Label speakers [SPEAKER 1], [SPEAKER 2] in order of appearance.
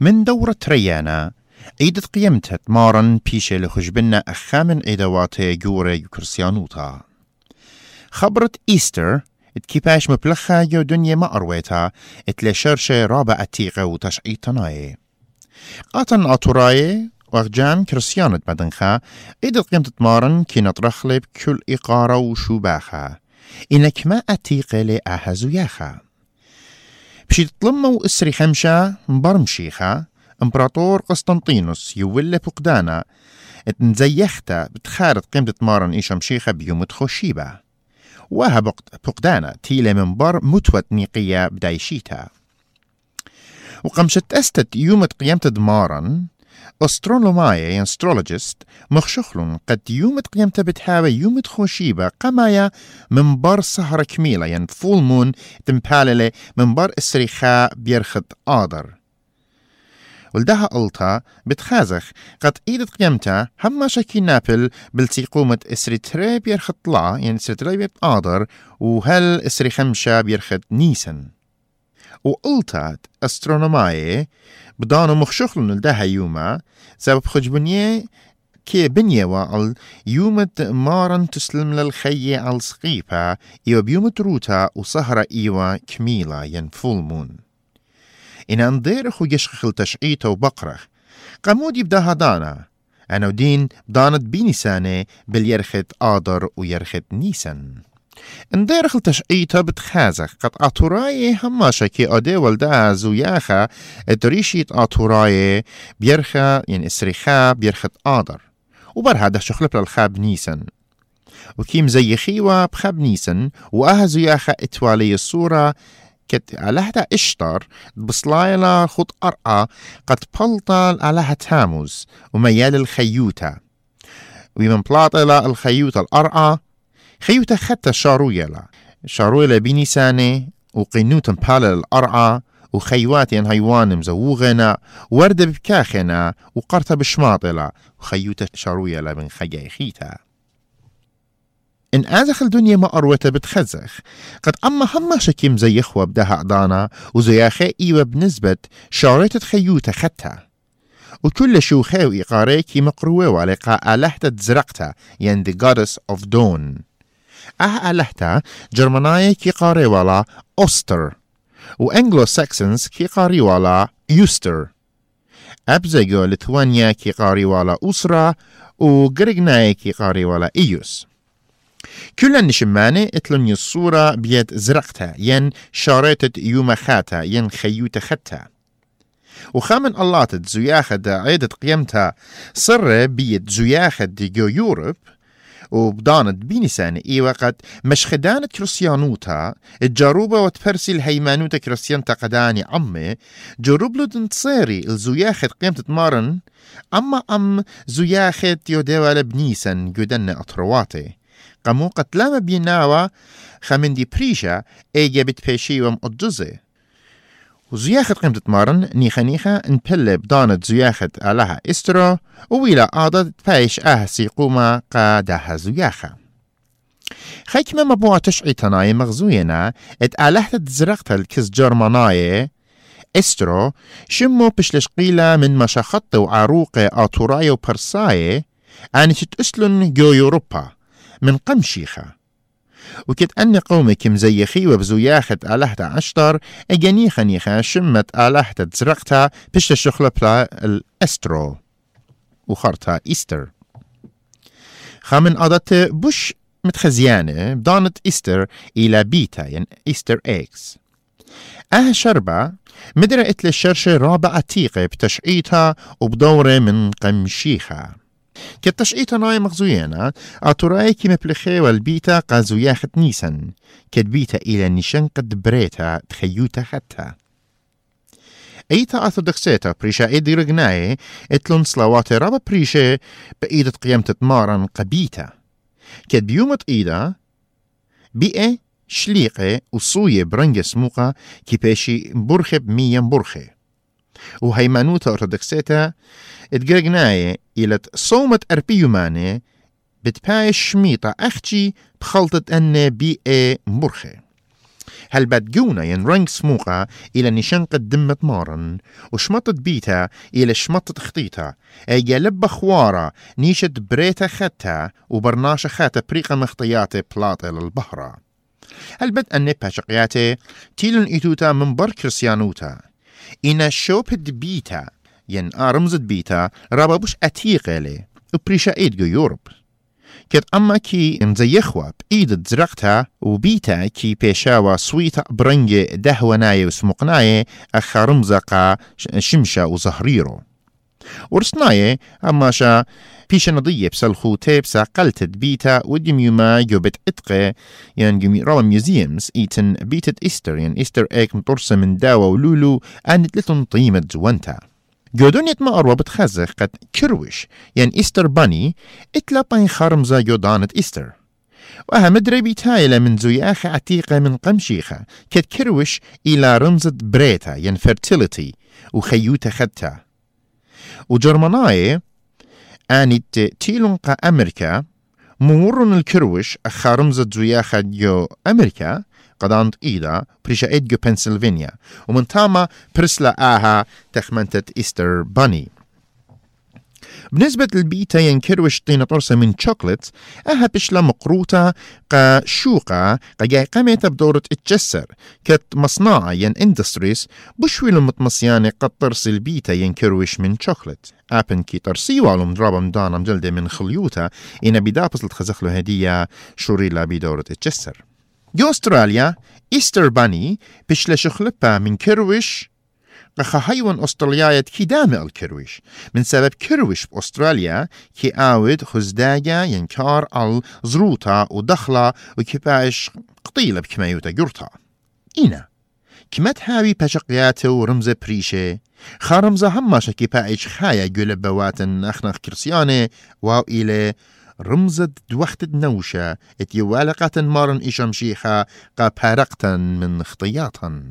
[SPEAKER 1] من دورة ريانا. عيدة قيمتها مارن بيشة لخجبنا أخامن عيدوات جورة يكرسيانوتا. خبرت إيستر اتكيباش مبلخة يو دنيا ما أرويتا اتلي شرشة رابع أتيقة وتشعي تناي قاتن أطوراي وغجان كرسيانة بدنخا إيدة قيمة مارن كي نطرخلب كل إقارة وشوباخا إنك ما أتيقة لأهزو ياخا بشي تطلموا إسري خمشة برمشيخة إمبراطور قسطنطينوس يولي فقدانا. اتنزيختا بتخارط قيمة مارن إيشا مشيخة بيوم خوشيبة وها فقدانا تيلة من بر متوت نيقية بدايشيتا وقمشت أستت يوم قيمة دمارن أسترولومايا يعني أسترولوجيست مخشخلون قد يوم قيمة بتحاوي يوم خوشيبة قمايا من بر سهرة كميلة يعني فول مون تمباللة من بر السريخاء بيرخد آدر. ولدها ألتا بتخازخ قد إيدت قيمتا هما شكي نابل بلتي قومة إسري تري بيرخد طلع يعني إسري تري آدر وهل إسري خمشة بيرخد نيسن. وقلتات أسترونوماي بدانو مخشخلن لدها يوما سبب خجبنيه كي بنيه وعل يومت مارن تسلم للخي على سقيفة إيوا بيومت روتا وسهرة إيوا كميلة ين فول مون إن أنديرخ ويشخخل تشعيته وبقرخ قمود يبدا هدانا أنا ودين بدانت بيني سانة باليرخت آدر ويرخت نيسن بتخازخ قد أطوراي هما شكي أدي ولدا زوياخا ادريشيت أطوراي بيرخا يعني اسريخا بيرخت آدر. وبر هذا شخلب للخاب نيسن. وكيم زي خيوة بخاب نيسن وأها زياخا إتوالي الصورة كت على إشتر بصلايلا خط أرقى قد بلطل على تاموز وميال الخيوتا. ومن بلاطلا الخيوتا الأرقى خيوتا خطة شارويلا شارويلا بنيسانة وقنوت بالا الأرعى وخيوات ين هيوان مزوغنا وردة بكاخنا وقرطة بشماطلة وخيوتا شارويلا من خيا خيتا إن آزخ الدنيا ما أروته بتخزخ قد أما هما شكيم زي إخوة بدها أدانا وزياخي إيوة بنسبة شاريتة خيوتا خطها وكل شو خيو إقاريكي مقروة ولقاء لحتة زرقتا ين the goddess of dawn. آه ألهتا جرمناي كي قاري ولا أوستر وأنجلو ساكسنز كي قاري ولا يوستر أبزيغو لثوانيا كي قاري ولا أسرة وغريغناي كي قاري ولا إيوس كل النشمانة اتلن الصورة بيد زرقتا ين شارتت يومخاتا ين خيوتا ختا وخامن اللاتت زياخة عيدة قيمتها صر بيد زياخة ديجو يوروب وبدانت بيني سنة إي وقت مش خدانة كريستيانوتا الجاروبة وتفرسي الهيمانوتا كريستيانتا قداني عمي جروب له تنتصيري الزياخت قيمة تمارن أما أم زياخت يوديوا لبنيسن جدن أطرواتي. قمو قتلام بيناوا خمن دي بريشا إيجا بتبيشي وم وزياخت قيمة مارن نيخا نيخا نبل بدانت زياخت علىها إسترو وويلا آدت فايش آه سيقوما قادها زياخا خيكما مبوع تشعي تناي مغزوينا إت آلهت زرقت الكز جرماناي إسترو شمو بشلش قيلة من مشاخط وعروق آتوراي وبرساي آني تتأسلن جو يوروبا من قمشيخة. وكت أني قومي كم زي خي وبزوياخت آلهتا عشتر أجاني خنيخة شمت آلهتا تزرقتا بشت الشخلة بلا الأسترو وخرتا إيستر خامن أدت بوش متخزيانة بدانت إيستر إلى بيتا يعني إيستر إكس. أه شربة مدرة إتل الشرشة رابعة تيقة بتشعيتها وبدورة من قمشيخة. كتشقيتا ناي مغزويانا أتوراي كي مبلخي والبيتا قازو ياخت نيسن كدبيتا إلى نيشن قد بريتا تخيوتا خطها أيتا أثودكسيتا بريشا ايدي رغناي إتلون صلوات رابا بريشا بإيدة قيمة مارن قبيتا. كد بيومت إيدا بيئة شليقة وصوية برنجة سموقة كي بيشي برخب مية برخي. وهيمانوتا أرثوذكسيتا اتقرقناي إلى صومة أربيو ماني بتباي شميطة أختي بخلطة أن بي إي مرخي. هل بتجونا ين رنج سموقة إلى نشان قدمة مارن وشمطت بيتا إلى شمطت خطيتا. أي جلب خوارة نيشت بريتا خدتا وبرناشة خاتا بريقة مخطياتي بلاطة للبهرة هل بد أن باشقياتي تيلن إيتوتا من بر كريسيانوتا إنا شوبد بيتا ين آرمزد بيتا رابابوش أتيقة لي وبريشا إيدجو يوروب كت أما كي مزيخوا بإيد زرقتها وبيتا كي بيشاوا سويتا برنجي دهوناي وسمقناي أخا رمزقا شمشا وزهريرو. ورسناي أما شا بيش نضية بسلخو تيبسا قلتت بيتا وديم يوما جوبت اتقى يعني جمي روا ميوزيومز إيتن بيتت إيستر يعني إيستر إيك مطرسة من داوا ولولو آنت لتن طيمة زوانتا. جودونيت ما أروى بتخزخ قد كروش. يعني إيستر باني إتلا باين خارمزا جودانت إيستر وها مدري تايلة من زياخة عتيقة من قمشيخة. كد كروش إلى رمزة بريتا ين fertility وخيوتا خدتا. وجرمناي آنت تيلونقا أمريكا مورن الكروش أخارمزة زياخة جو أمريكا قدانت إيدا بريشا إدجو بنسلفانيا ومن تاما برسلا آها تخمنتت إيستر باني. بالنسبة للبيتا ينكروش طينة طرسة من شوكلت أها بشلا مقروطة قا شوقة قا جاي قامت بدورة اتجسر كت مصناعة ين اندستريس بشويلو متمصياني قد طرس البيتا ينكروش من شوكلت أبن كي ترسي والو مدرابة مدانا مجلدة من خليوتا إنا بدابس لتخزخلو هدية شوريلا بدورة اتجسر جو أستراليا إيستر باني بشلا شخلبا من كروش حيوان أستراليا كي دامي الكروش من سبب كروش بأستراليا كي آود خزداجا ينكار الزروطة ودخلة وكباش قطيلة بكمايوتا جرطة إينا كما تهاوي بشقياته ورمزة بريشة خارمزة هماشا كي بايش خايا جولب بواتن أخنخ كرسيانة واو إلي رمزة دوخت نوشة اتيوالقة مارن إشمشيخة قا من خطياتا